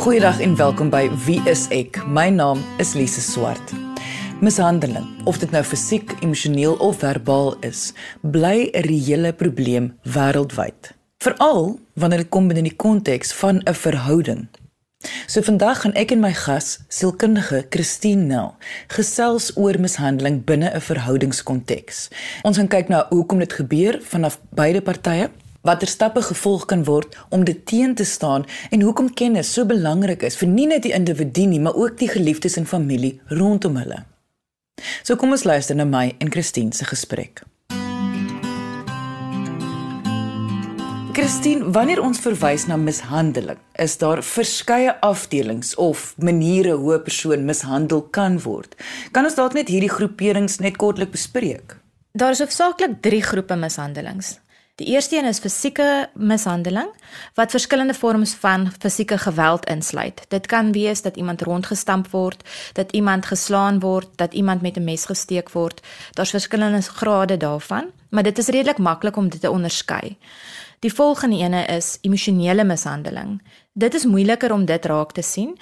Goeiedag en welkom by Wie is ek? My naam is Lise Swart. Mishandeling, of dit nou fisiek, emosioneel of verbaal is, bly 'n reële probleem wêreldwyd. Veral wanneer dit kom binne die konteks van 'n verhouding. So vandag gaan ek en my gas, sielkundige Christine Nel, gesels oor mishandeling binne 'n verhoudingskonteks. Ons gaan kyk na hoekom dit gebeur vanaf beide partye watter stappe gevolg kan word om dit teen te staan en hoekom kennis so belangrik is vir nie net die individu nie, maar ook die geliefdes en familie rondom hulle. So kom ons luister na my en Christine se gesprek. Christine, wanneer ons verwys na mishandeling, is daar verskeie afdelings of maniere hoe 'n persoon mishandel kan word. Kan ons dalk net hierdie groeperings net kortlik bespreek? Daar is hoofsaaklik 3 groepe mishandelings. Die eerste een is fisieke mishandeling wat verskillende vorms van fisieke geweld insluit. Dit kan wees dat iemand rondgestamp word, dat iemand geslaan word, dat iemand met 'n mes gesteek word. Daar's verskillende grade daarvan, maar dit is redelik maklik om dit te onderskei. Die volgende ene is emosionele mishandeling. Dit is moeiliker om dit raak te sien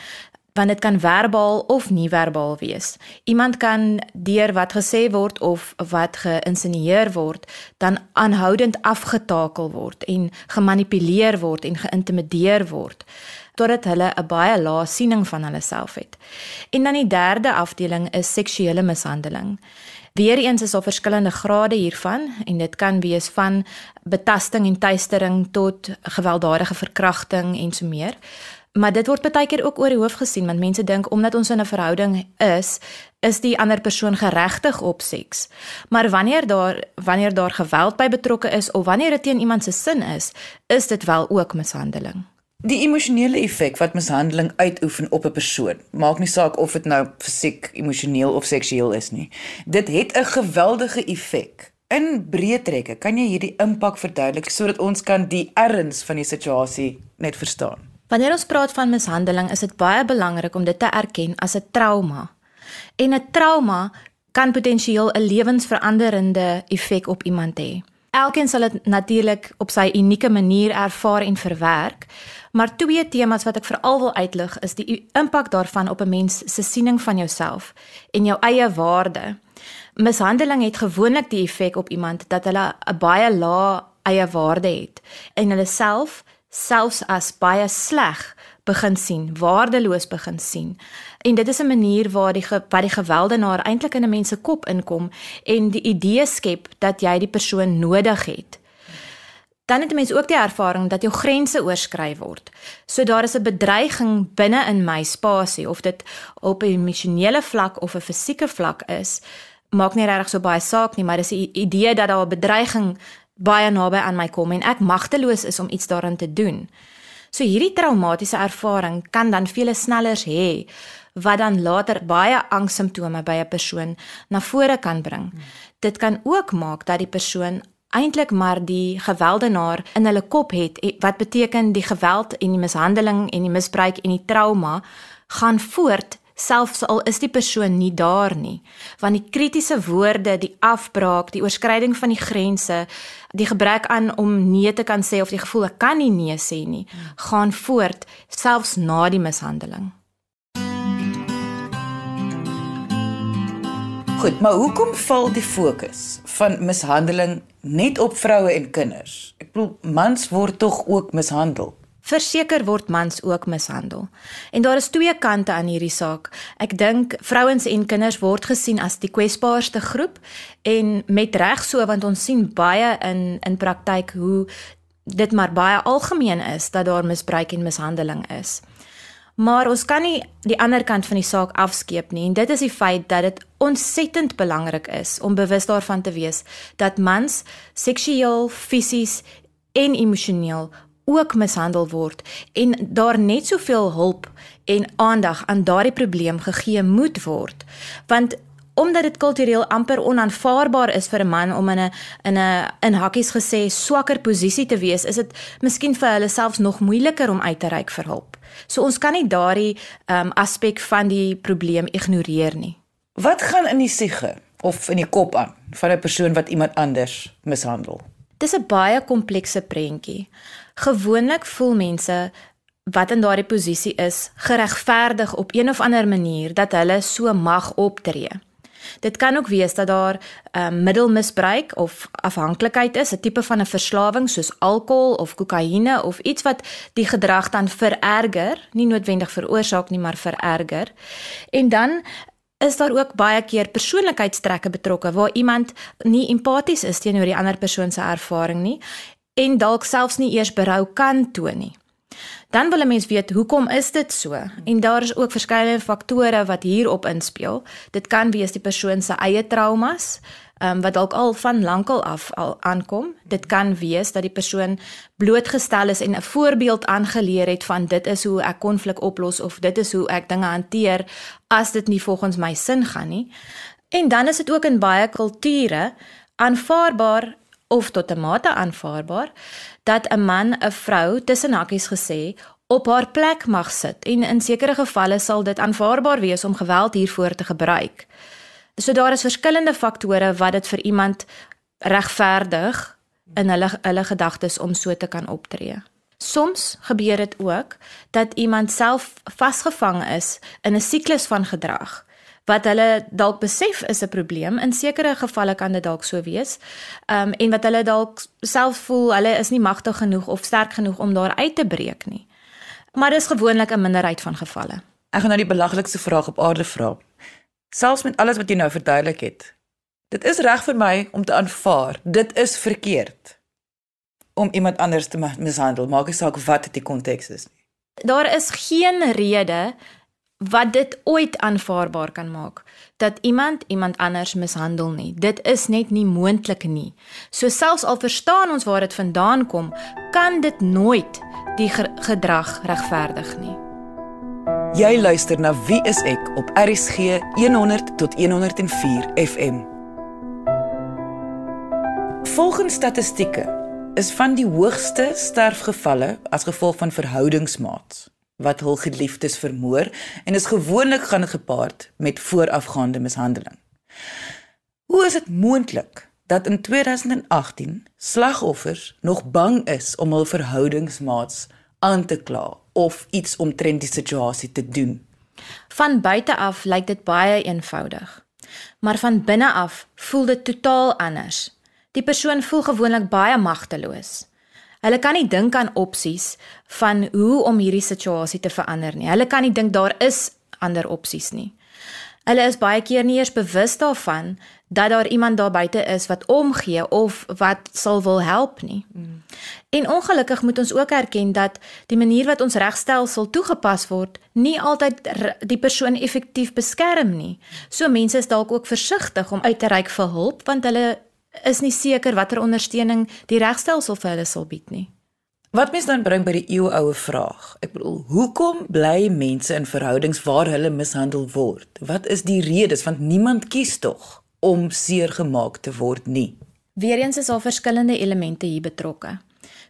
want dit kan verbaal of nie verbaal wees. Iemand kan deur wat gesê word of wat geïnsinieer word, dan aanhoudend afgetakel word en gemanipuleer word en geïntimideer word totdat hulle 'n baie lae siening van hulle self het. En dan die derde afdeling is seksuele mishandeling. Weereens is daar verskillende grade hiervan en dit kan wees van betasting en tuistering tot gewelddadige verkrachting en so meer. Maar dit word baie keer ook oor die hoof gesien want mense dink omdat ons in 'n verhouding is, is die ander persoon geregtig op seks. Maar wanneer daar wanneer daar geweld by betrokke is of wanneer dit teen iemand se sin is, is dit wel ook mishandeling. Die emosionele effek wat mishandeling uitoefen op 'n persoon, maak nie saak of dit nou fisiek, emosioneel of seksueel is nie. Dit het 'n geweldige effek. In breë trekke, kan jy hierdie impak verduidelik sodat ons kan die erns van die situasie net verstaan? Wanneer ons praat van mishandeling, is dit baie belangrik om dit te erken as 'n trauma. En 'n trauma kan potensieel 'n lewensveranderende effek op iemand hê. Elkeen sal dit natuurlik op sy unieke manier ervaar en verwerk, maar twee temas wat ek veral wil uitlig is die impak daarvan op 'n mens se siening van jouself en jou eie waarde. Mishandeling het gewoonlik die effek op iemand dat hulle 'n baie lae eie waarde het en hulle self selfs as baie sleg begin sien, waardeloos begin sien. En dit is 'n manier waar die wat die geweldenaar eintlik in 'n mens se kop inkom en die idee skep dat jy die persoon nodig het. Dan het mense ook die ervaring dat jou grense oorskry word. So daar is 'n bedreiging binne in my spasie of dit op 'n emosionele vlak of 'n fisieke vlak is, maak nie regtig so baie saak nie, maar dis 'n idee dat daar 'n bedreiging baie naby aan my kom en ek magteloos is om iets daaraan te doen. So hierdie traumatiese ervaring kan dan vele snellers hê wat dan later baie angssimptome by 'n persoon na vore kan bring. Hmm. Dit kan ook maak dat die persoon eintlik maar die gewelddenaar in hulle kop het wat beteken die geweld en die mishandeling en die misbruik en die trauma gaan voort selfs al is die persoon nie daar nie want die kritiese woorde die afbraak die oorskryding van die grense die gebrek aan om nee te kan sê of die gevoel ek kan nie nee sê nie gaan voort selfs na die mishandeling Goed, maar hoekom val die fokus van mishandeling net op vroue en kinders? Ek bedoel mans word tog ook mishandel. Verseker word mans ook mishandel. En daar is twee kante aan hierdie saak. Ek dink vrouens en kinders word gesien as die kwesbaarste groep en met reg so want ons sien baie in in praktyk hoe dit maar baie algemeen is dat daar misbruik en mishandeling is. Maar ons kan nie die ander kant van die saak afskeep nie en dit is die feit dat dit ontsettend belangrik is om bewus daarvan te wees dat mans seksueel, fisies en emosioneel ook mishandel word en daar net soveel hulp en aandag aan daardie probleem gegee moet word. Want omdat dit kultureel amper onaanvaarbaar is vir 'n man om in 'n in 'n in hakkies gesê swakker posisie te wees is dit miskien vir hulle selfs nog moeiliker om uit te reik vir hulp. So ons kan nie daardie um, aspek van die probleem ignoreer nie. Wat gaan in die siege of in die kop aan van 'n persoon wat iemand anders mishandel? Dis 'n baie komplekse prentjie. Gewoonlik voel mense wat in daardie posisie is, geregverdig op een of ander manier dat hulle so mag optree. Dit kan ook wees dat daar 'n uh, middelmisbruik of afhanklikheid is, 'n tipe van 'n verslawing soos alkohol of kokaine of iets wat die gedrag dan vererger, nie noodwendig veroorsaak nie, maar vererger. En dan is daar ook baie keer persoonlikheidstrekke betrokke waar iemand nie empaties is teenoor die ander persoon se ervaring nie en dalk selfs nie eers berou kan toon nie. Dan wil 'n mens weet hoekom is dit so? En daar is ook verskeie faktore wat hierop inspel. Dit kan wees die persoon se eie traumas, um, wat dalk al van lankal af al aankom. Dit kan wees dat die persoon blootgestel is en 'n voorbeeld aangeleer het van dit is hoe ek konflik oplos of dit is hoe ek dinge hanteer as dit nie volgens my sin gaan nie. En dan is dit ook in baie kulture aanvaarbaar of tot 'n mate aanvaarbaar dat 'n man 'n vrou tussen hakkies gesê op haar plek mag sit en in sekere gevalle sal dit aanvaarbaar wees om geweld hiervoor te gebruik. So daar is verskillende faktore wat dit vir iemand regverdig in hulle hulle gedagtes om so te kan optree. Soms gebeur dit ook dat iemand self vasgevang is in 'n siklus van gedrag wat hulle dalk besef is 'n probleem. In sekere gevalle kan dit dalk so wees. Ehm um, en wat hulle dalk self voel hulle is nie magtig genoeg of sterk genoeg om daar uit te breek nie. Maar dis gewoonlik 'n minderheid van gevalle. Ek gaan nou die belaglikste vraag op aarde vra. Selfs met alles wat jy nou verduidelik het. Dit is reg vir my om te aanvaar. Dit is verkeerd om iemand anders te mishandel, maak nie saak wat die konteks is nie. Daar is geen rede wat dit ooit aanvaarbaar kan maak dat iemand iemand anders mishandel nie. Dit is net nie moontlik nie. So selfs al verstaan ons waar dit vandaan kom, kan dit nooit die gedrag regverdig nie. Jy luister na Wie is ek op RCG 100 tot 104 FM. Volgens statistieke is van die hoogste sterfgevalle as gevolg van verhoudingsmaats wat hul geliefdes vermoor en is gewoonlik gaan dit gepaard met voorafgaande mishandeling. Hoe is dit moontlik dat in 2018 slagoffers nog bang is om hul verhoudingsmaats aan te kla of iets omtrent die situasie te doen? Van buite af lyk dit baie eenvoudig. Maar van binne af voel dit totaal anders. Die persoon voel gewoonlik baie magteloos. Hulle kan nie dink aan opsies van hoe om hierdie situasie te verander nie. Hulle kan nie dink daar is ander opsies nie. Hulle is baie keer nie eers bewus daarvan dat daar iemand daar buite is wat omgee of wat sal wil help nie. Mm. En ongelukkig moet ons ook erken dat die manier wat ons regstelsel toegepas word, nie altyd die persoon effektief beskerm nie. So mense is dalk ook versigtig om uit te reik vir hulp want hulle is nie seker watter ondersteuning die regstelsel vir hulle sal bied nie. Wat mens dan bring by die eeuoue vraag. Ek bedoel, hoekom bly mense in verhoudings waar hulle mishandel word? Wat is die redes want niemand kies tog om seer gemaak te word nie. Weereens is daar verskillende elemente hier betrokke.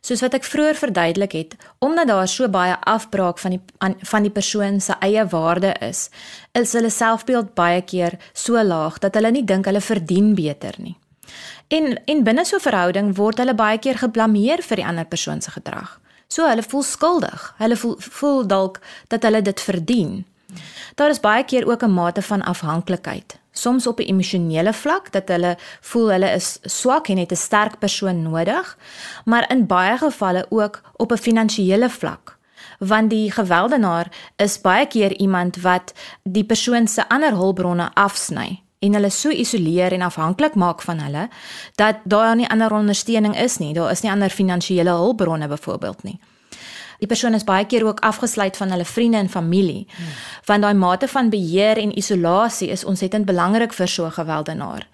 Soos wat ek vroeër verduidelik het, omdat daar so baie afbraak van die an, van die persoon se eie waarde is, is hulle selfbeeld baie keer so laag dat hulle nie dink hulle verdien beter nie. En en binne so 'n verhouding word hulle baie keer geblameer vir die ander persoon se gedrag. So hulle voel skuldig. Hulle voel voel dalk dat hulle dit verdien. Daar is baie keer ook 'n mate van afhanklikheid. Soms op 'n emosionele vlak dat hulle voel hulle is swak en het 'n sterk persoon nodig, maar in baie gevalle ook op 'n finansiële vlak want die gewelddenaar is baie keer iemand wat die persoon se ander hulpbronne afsny en hulle so isoleer en afhanklik maak van hulle dat daar nie ander ondersteuning is nie. Daar is nie ander finansiële hulpbronne byvoorbeeld nie. Die persoon is baie keer ook afgesluit van hulle vriende en familie. Hmm. Want daai mate van beheer en isolasie is ontsettend belangrik vir so 'n gewelddenaar.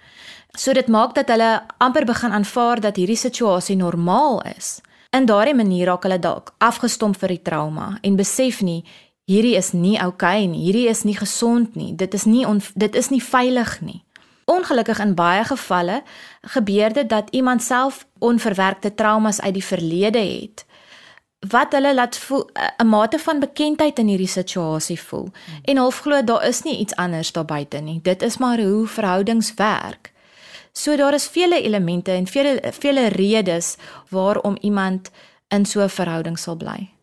So dit maak dat hulle amper begin aanvaar dat hierdie situasie normaal is. In daardie manier raak hulle dalk afgestomp vir die trauma en besef nie hierdie is nie oukei okay nie. Hierdie is nie gesond nie. Dit is nie dit is nie veilig nie. Ongelukkig in baie gevalle gebeur dit dat iemand self onverwerkte traumas uit die verlede het wat hulle laat voel 'n mate van bekendheid in hierdie situasie voel hmm. en half glo daar is nie iets anders daar buite nie. Dit is maar hoe verhoudings werk. So daar is vele elemente en vele vele redes waarom iemand in so 'n verhouding sal bly.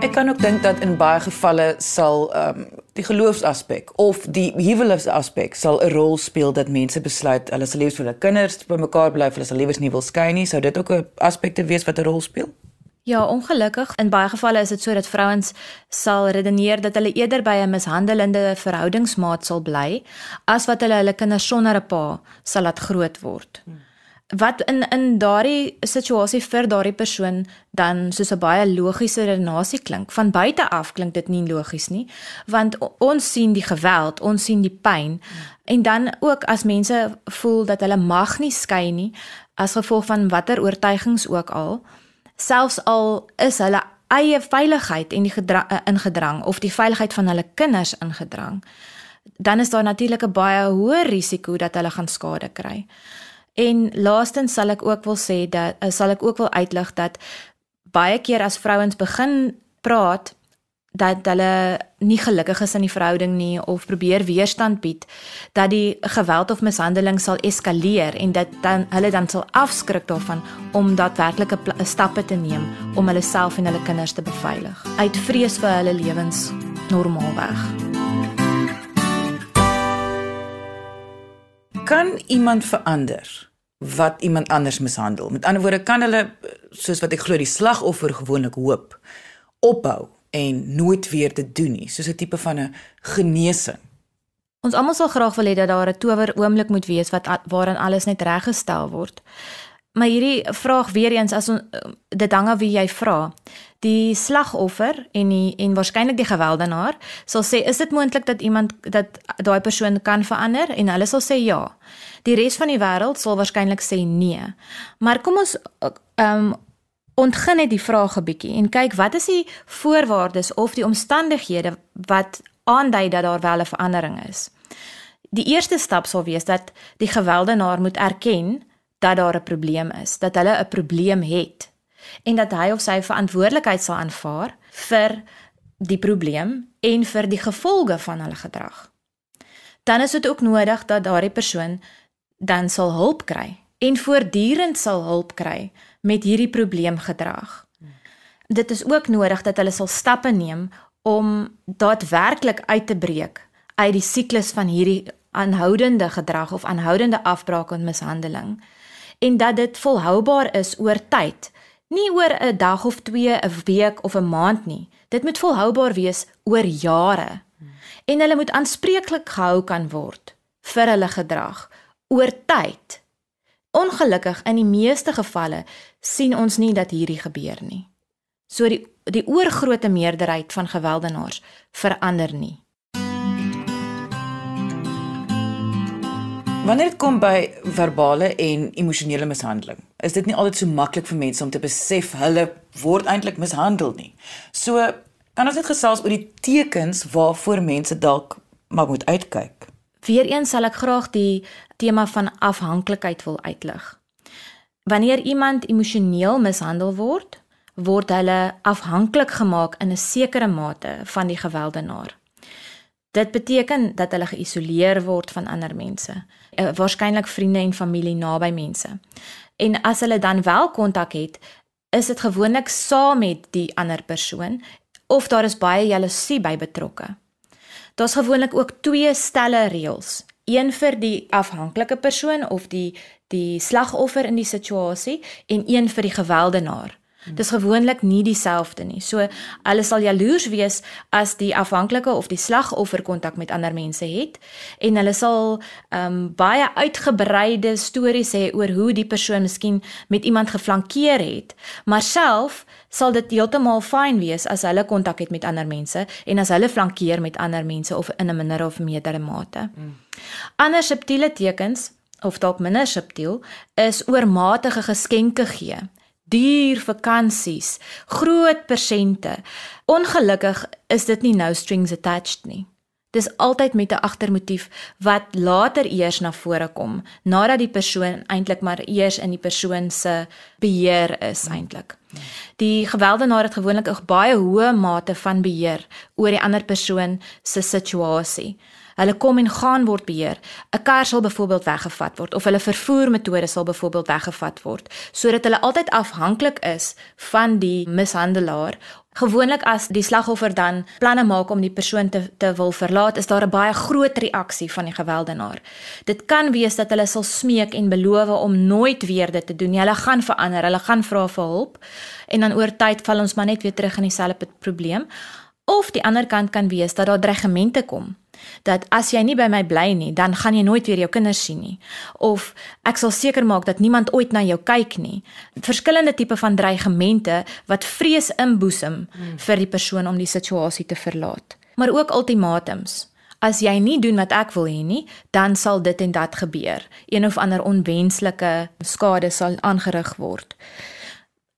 Ek kan ook dink dat in baie gevalle sal ehm um, die geloofsaspek of die huweliksaspek sal 'n rol speel dat mense besluit hulle sal liefs vir hulle kinders bymekaar bly, hulle sal liewers nie wil skei nie. Sou dit ook 'n aspek te wees wat 'n rol speel? Ja, ongelukkig in baie gevalle is dit so dat vrouens sal redeneer dat hulle eerder by 'n mishandelende verhoudingsmaat sal bly as wat hulle hulle kinders sonder 'n pa sal laat groot word. Hmm wat in in daardie situasie vir daardie persoon dan soos 'n baie logiese redenasie klink. Van buite af klink dit nie logies nie, want ons sien die geweld, ons sien die pyn. En dan ook as mense voel dat hulle mag nie skei nie as gevolg van watter oortuigings ook al, selfs al is hulle eie veiligheid en die eh, ingedrang of die veiligheid van hulle kinders ingedrang, dan is daar natuurlik 'n baie hoër risiko dat hulle gaan skade kry. En laastens sal ek ook wil sê dat uh, sal ek ook wil uitlig dat baie keer as vrouens begin praat dat hulle nie gelukkig is in die verhouding nie of probeer weerstand bied dat die geweld of mishandeling sal eskaleer en dat dan hulle dan sal afskrik daarvan om daadwerklike stappe te neem om hulle self en hulle kinders te beveilig uit vrees vir hulle lewens normaalweg. Kan iemand verander? Wat iemand anders mishandel. Met ander woorde kan hulle soos wat ek glo die slagoffer gewoonlik hoop opbou en nooit weer dit doen nie, soos 'n tipe van 'n genesing. Ons almal sal graag wil hê dat daar 'n tower oomblik moet wees wat waarin alles net reggestel word. Maar hierdie vraag weer eens as on, dit hang af wie jy vra. Die slagoffer en die en waarskynlik die gewelddenaar sal sê is dit moontlik dat iemand dat daai persoon kan verander en hulle sal sê ja. Die res van die wêreld sal waarskynlik sê nee. Maar kom ons ehm um, ontgin net die vraag 'n bietjie en kyk wat is die voorwaardes of die omstandighede wat aandui dat daar wel 'n verandering is. Die eerste stap sal wees dat die gewelddenaar moet erken dat daar 'n probleem is, dat hulle 'n probleem het en dat hy of sy verantwoordelikheid sal aanvaar vir die probleem en vir die gevolge van hulle gedrag. Dan is dit ook nodig dat daardie persoon dan sal hulp kry en voortdurend sal hulp kry met hierdie probleemgedrag. Dit is ook nodig dat hulle sal stappe neem om daadwerklik uit te breek uit die siklus van hierdie aanhoudende gedrag of aanhoudende afbraak en mishandeling en dat dit volhoubaar is oor tyd, nie oor 'n dag of 2, 'n week of 'n maand nie. Dit moet volhoubaar wees oor jare. En hulle moet aanspreeklik gehou kan word vir hulle gedrag oor tyd. Ongelukkig in die meeste gevalle sien ons nie dat hierdie gebeur nie. So die die oorgrootste meerderheid van gewelddenaars verander nie. Wanneer dit kom by verbale en emosionele mishandeling, is dit nie altyd so maklik vir mense om te besef hulle word eintlik mishandel nie. So kan ons net gesels oor die tekens waarvoor mense dalk maar moet uitkyk. Weereens sal ek graag die tema van afhanklikheid wil uitlig. Wanneer iemand emosioneel mishandel word, word hulle afhanklik gemaak in 'n sekere mate van die gewelddenaar. Dit beteken dat hulle geïsoleer word van ander mense, eh, waarskynlik vriende en familie naby mense. En as hulle dan wel kontak het, is dit gewoonlik saam met die ander persoon of daar is baie jaloesie by betrokke. Daar's gewoonlik ook twee stelle reëls. Een vir die afhanklike persoon of die die slagoffer in die situasie en een vir die gewelddenaar. Dis gewoonlik nie dieselfde nie. So hulle sal jaloers wees as die afhanklike of die slagoffer kontak met ander mense het en hulle sal ehm um, baie uitgebreide stories hê oor hoe die persoon miskien met iemand geflankeer het, maar self sal dit heeltemal fyn wees as hulle kontak het met ander mense en as hulle flankeer met ander mense of in 'n minder of meerdere mate. Mm. Ander subtiele tekens of dalk minder subtiel is oormatige geskenke gee duur vakansies, groot persente. Ongelukkig is dit nie nou strings attached nie. Dis altyd met 'n agtermotief wat later eers na vore kom, nadat die persoon eintlik maar eers in die persoon se beheer is eintlik. Die gewelddenaar het gewoonlik 'n baie hoë mate van beheer oor die ander persoon se situasie. Hulle kom en gaan word beheer. 'n Kar sal byvoorbeeld weggevat word of hulle vervoermetode sal byvoorbeeld weggevat word sodat hulle altyd afhanklik is van die mishandelaar Gewoonlik as die slagoffer dan planne maak om die persoon te te wil verlaat, is daar 'n baie groot reaksie van die gewelddenaar. Dit kan wees dat hulle sal smeek en beloof om nooit weer dit te doen nie. Hulle gaan verander, hulle gaan vra vir hulp en dan oor tyd val ons maar net weer terug in dieselfde probleem. Of die ander kant kan wees dat daar dreigemente kom dat as jy nie by my bly nie, dan gaan jy nooit weer jou kinders sien nie. Of ek sal seker maak dat niemand ooit na jou kyk nie. Verskillende tipe van dreigemente wat vrees inboesem hmm. vir die persoon om die situasie te verlaat. Maar ook ultimatums. As jy nie doen wat ek wil hê nie, dan sal dit en dat gebeur. Een of ander onwenslike skade sal aangerig word.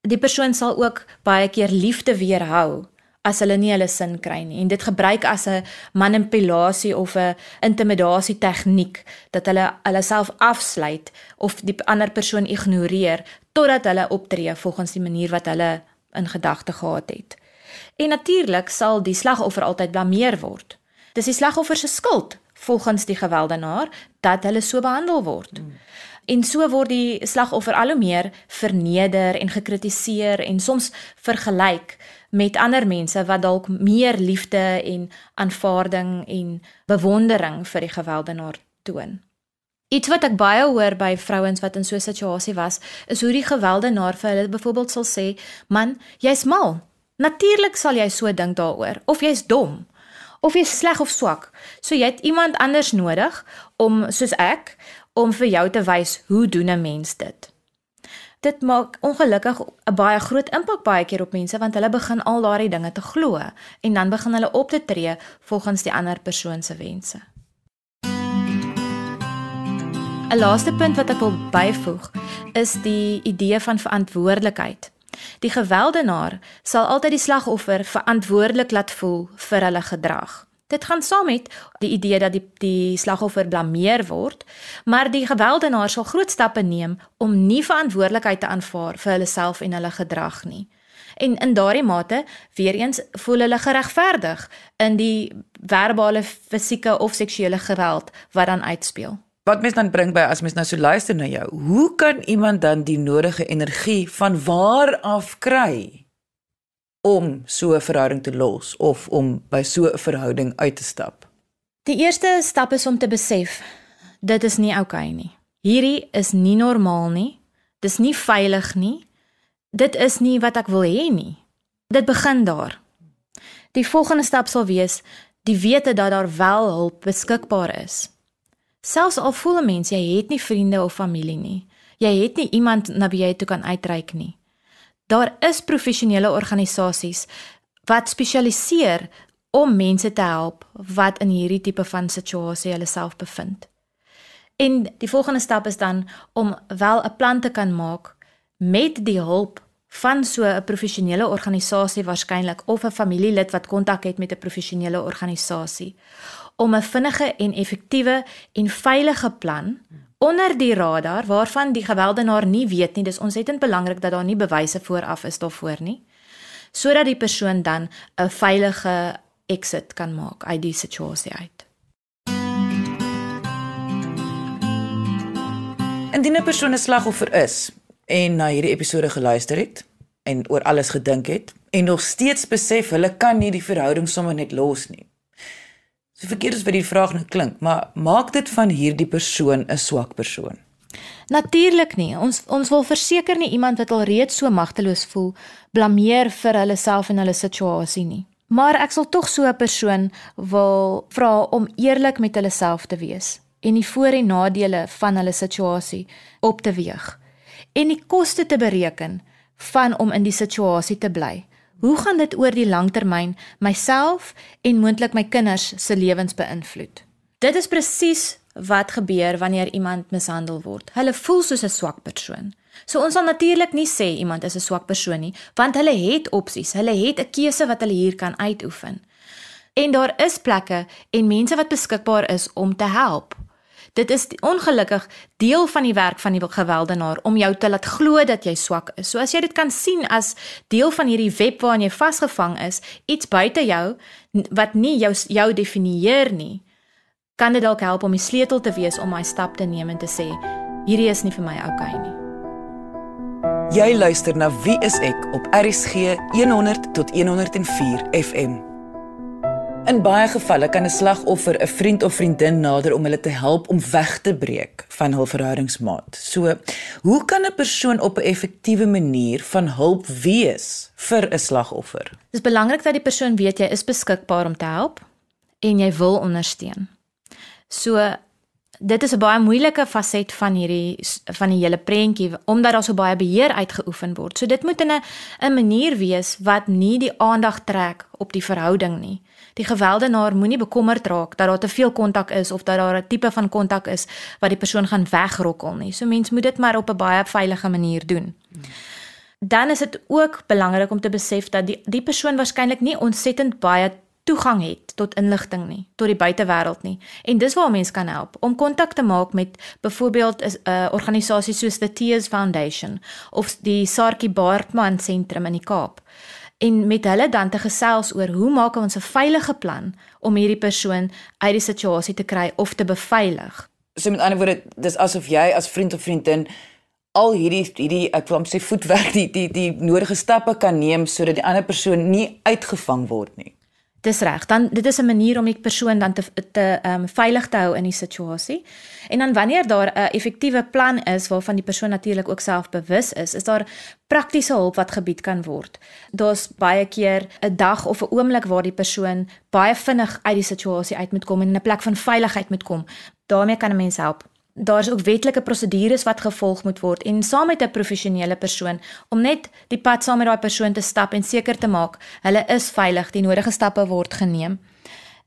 Die persoon sal ook baie keer liefde weerhou as hulle nie hulle sin kry nie en dit gebruik as 'n manipulasie of 'n intimidasie tegniek dat hulle hulle self afsluit of die ander persoon ignoreer totdat hulle optree volgens die manier wat hulle in gedagte gehad het. En natuurlik sal die slagoffer altyd blameer word. Dis die slagoffer se skuld volgens die gewelddenaar dat hulle so behandel word. Hmm. En so word die slagoffer al hoe meer verneder en gekritiseer en soms vergelyk met ander mense wat dalk meer liefde en aanvaarding en bewondering vir die gewelddenaar toon. Iets wat ek baie hoor by vrouens wat in so 'n situasie was, is hoe die gewelddenaar vir hulle byvoorbeeld sal sê: "Man, jy's mal. Natuurlik sal jy so dink daaroor of jy's dom." Of jy sleg of swak. So jy het iemand anders nodig om soos ek om vir jou te wys hoe doen 'n mens dit dit maak ongelukkig 'n baie groot impak baie keer op mense want hulle begin al daardie dinge te glo en dan begin hulle op te tree volgens die ander persoon se wense. 'n Laaste punt wat ek wil byvoeg is die idee van verantwoordelikheid. Die gewelddenaar sal altyd die slagoffer verantwoordelik laat voel vir hulle gedrag. Dit gaan saam met die idee dat die die slagoffer blameer word, maar die gewelddenaar sal groot stappe neem om nie verantwoordelikheid te aanvaar vir hulle self en hulle gedrag nie. En in daardie mate, weer eens, voel hulle geregverdig in die verbale, fisieke of seksuele geweld wat dan uitspeel. Wat mens dan bring by as mens nou so luister na jou, hoe kan iemand dan die nodige energie van waar af kry om so 'n verhouding te los of om by so 'n verhouding uit te stap? Die eerste stap is om te besef dit is nie oukei okay nie. Hierdie is nie normaal nie. Dis nie veilig nie. Dit is nie wat ek wil hê nie. Dit begin daar. Die volgende stap sal wees die wete dat daar wel hulp beskikbaar is. Selfs al voel 'n mens jy het nie vriende of familie nie. Jy het nie iemand na wie jy toe kan uitreik nie. Daar is professionele organisasies wat spesialiseer om mense te help wat in hierdie tipe van situasie hulle self bevind. En die volgende stap is dan om wel 'n plan te kan maak met die hulp van so 'n professionele organisasie waarskynlik of 'n familielid wat kontak het met 'n professionele organisasie om 'n vinnige en effektiewe en veilige plan onder die radar waarvan die gewelddenaar nie weet nie. Dis ontsettend belangrik dat daar nie bewyse vooraf is daarvoor nie. Sodat die persoon dan 'n veilige exit kan maak uit die situasie uit. Indien 'n persoon 'n slagoffer is en na hierdie episode geluister het en oor alles gedink het en nog steeds besef hulle kan nie die verhouding sommer net los nie. So verkeerd as wat die vraag nou klink, maar maak dit van hierdie persoon 'n swak persoon? Natuurlik nie. Ons ons wil verseker nie iemand wat al reeds so magteloos voel blameer vir hulle self en hulle situasie nie. Maar ek sal tog so 'n persoon wil vra om eerlik met hulle self te wees en die voor en nadele van hulle situasie op te weeg en die koste te bereken van om in die situasie te bly. Hoe gaan dit oor die langtermyn myself en moontlik my kinders se lewens beïnvloed? Dit is presies wat gebeur wanneer iemand mishandel word. Hulle voel soos 'n swak persoon. So ons sal natuurlik nie sê iemand is 'n swak persoon nie, want hulle het opsies. Hulle het 'n keuse wat hulle hier kan uitoefen. En daar is plekke en mense wat beskikbaar is om te help. Dit is ongelukkig deel van die werk van die gewelddenaar om jou te laat glo dat jy swak is. So as jy dit kan sien as deel van hierdie web waarin jy vasgevang is, iets buite jou wat nie jou jou definieer nie, kan dit dalk help om die sleutel te wees om my stap te neem en te sê hierdie is nie vir my oukei okay nie. Jy luister na Wie is ek op RSG 100 tot 104 FM. In baie gevalle kan 'n slagoffer 'n vriend of vriendin nader om hulle te help om weg te breek van hul verhoudingsmaat. So, hoe kan 'n persoon op 'n effektiewe manier van hulp wees vir 'n slagoffer? Dit is belangrik dat die persoon weet jy is beskikbaar om te help en jy wil ondersteun. So dit is 'n baie moeilike faset van hierdie van die hele prentjie omdat daar so baie beheer uitgeoefen word. So dit moet in 'n 'n manier wees wat nie die aandag trek op die verhouding nie. Die gewelddenaar moenie bekommerd raak dat daar te veel kontak is of dat daar 'n tipe van kontak is wat die persoon gaan wegrokkel nie. So mens moet dit maar op 'n baie veilige manier doen. Dan is dit ook belangrik om te besef dat die die persoon waarskynlik nie ontsettend baie toegang het tot inligting nie, tot die buitewêreld nie. En dis waar mense kan help om kontak te maak met byvoorbeeld 'n uh, organisasie soos the Tears Foundation of die Sarkie Baartman Sentrum in die Kaap. En met hulle dan te gesels oor hoe maak ons 'n veilige plan om hierdie persoon uit die situasie te kry of te beveilig. So met ander woorde, dis asof jy as vriend of vriendin al hierdie hierdie ek wil sê voetwerk die die die nodige stappe kan neem sodat die ander persoon nie uitgevang word nie. Dis reg. Dan dit is 'n manier om die persoon dan te te ehm um, veilig te hou in die situasie. En dan wanneer daar 'n effektiewe plan is waarvan die persoon natuurlik ook self bewus is, is daar praktiese hulp wat gebied kan word. Daar's baie keer 'n dag of 'n oomblik waar die persoon baie vinnig uit die situasie uit moet kom en in 'n plek van veiligheid moet kom. daarmee kan 'n mens help daar's ook wetlike prosedures wat gevolg moet word en saam met 'n professionele persoon om net die pad saam met daai persoon te stap en seker te maak hulle is veilig, die nodige stappe word geneem.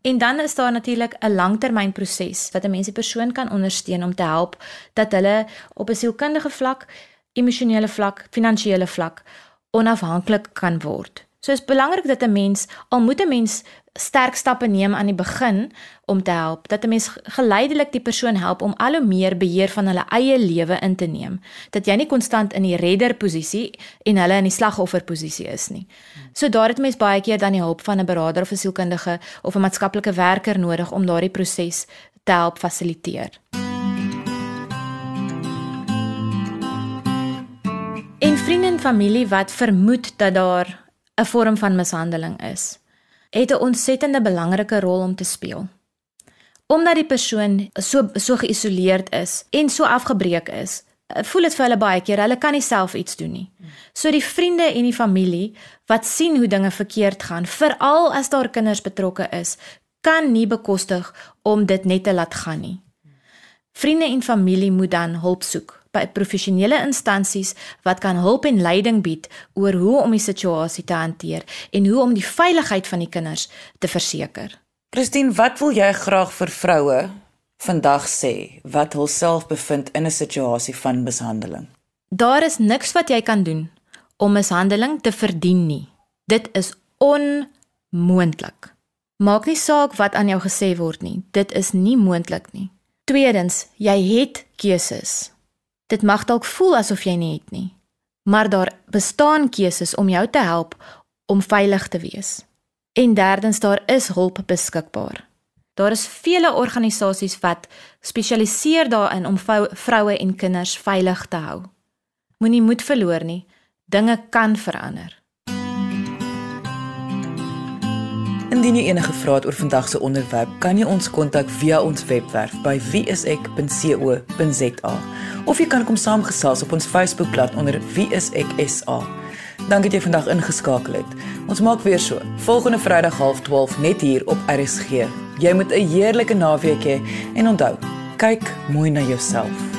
En dan is daar natuurlik 'n langtermynproses wat 'n mens die persoon kan ondersteun om te help dat hulle op 'n sielkundige vlak, emosionele vlak, finansiële vlak onafhanklik kan word. So is belangrik dat 'n mens al moet 'n mens sterk stappe neem aan die begin om te help dat 'n mens geleidelik die persoon help om al hoe meer beheer van hulle eie lewe in te neem dat jy nie konstant in die redder posisie en hulle in die slagoffer posisie is nie. So daar het mens baie keer dan die hulp van 'n beraader of 'n sielkundige of 'n maatskaplike werker nodig om daardie proses te help fasiliteer. En vriende en familie wat vermoed dat daar 'n vorm van mishandeling is het 'n ontsettende belangrike rol om te speel. Omdat die persoon so so geïsoleerd is en so afgebreek is, voel dit vir hulle baie keer hulle kan nie self iets doen nie. So die vriende en die familie wat sien hoe dinge verkeerd gaan, veral as daar kinders betrokke is, kan nie bekostig om dit net te laat gaan nie. Vriende en familie moet dan hulp soek by professionele instansies wat kan hulp en leiding bied oor hoe om die situasie te hanteer en hoe om die veiligheid van die kinders te verseker. Christine, wat wil jy graag vir vroue vandag sê wat hulself bevind in 'n situasie van mishandeling? Daar is niks wat jy kan doen om mishandeling te verdien nie. Dit is onmoontlik. Maak nie saak wat aan jou gesê word nie. Dit is nie moontlik nie. Tweedens, jy het keuses. Dit mag dalk voel asof jy nie het nie, maar daar bestaan keuses om jou te help om veilig te wees. En derdens, daar is hulp beskikbaar. Daar is vele organisasies wat spesialiseer daarin om vroue en kinders veilig te hou. Moenie moed verloor nie. Dinge kan verander. Indien jy enige vrae het oor vandag se onderwerp, kan jy ons kontak via ons webwerf by wieisek.co.za of jy kan kom saamgesels op ons Facebookblad onder wieiseksa. Dankie dat jy vandag ingeskakel het. Ons maak weer so. Volgende Vrydag 12:30 net hier op RSG. Jy moet 'n heerlike naweek hê en onthou, kyk mooi na jouself.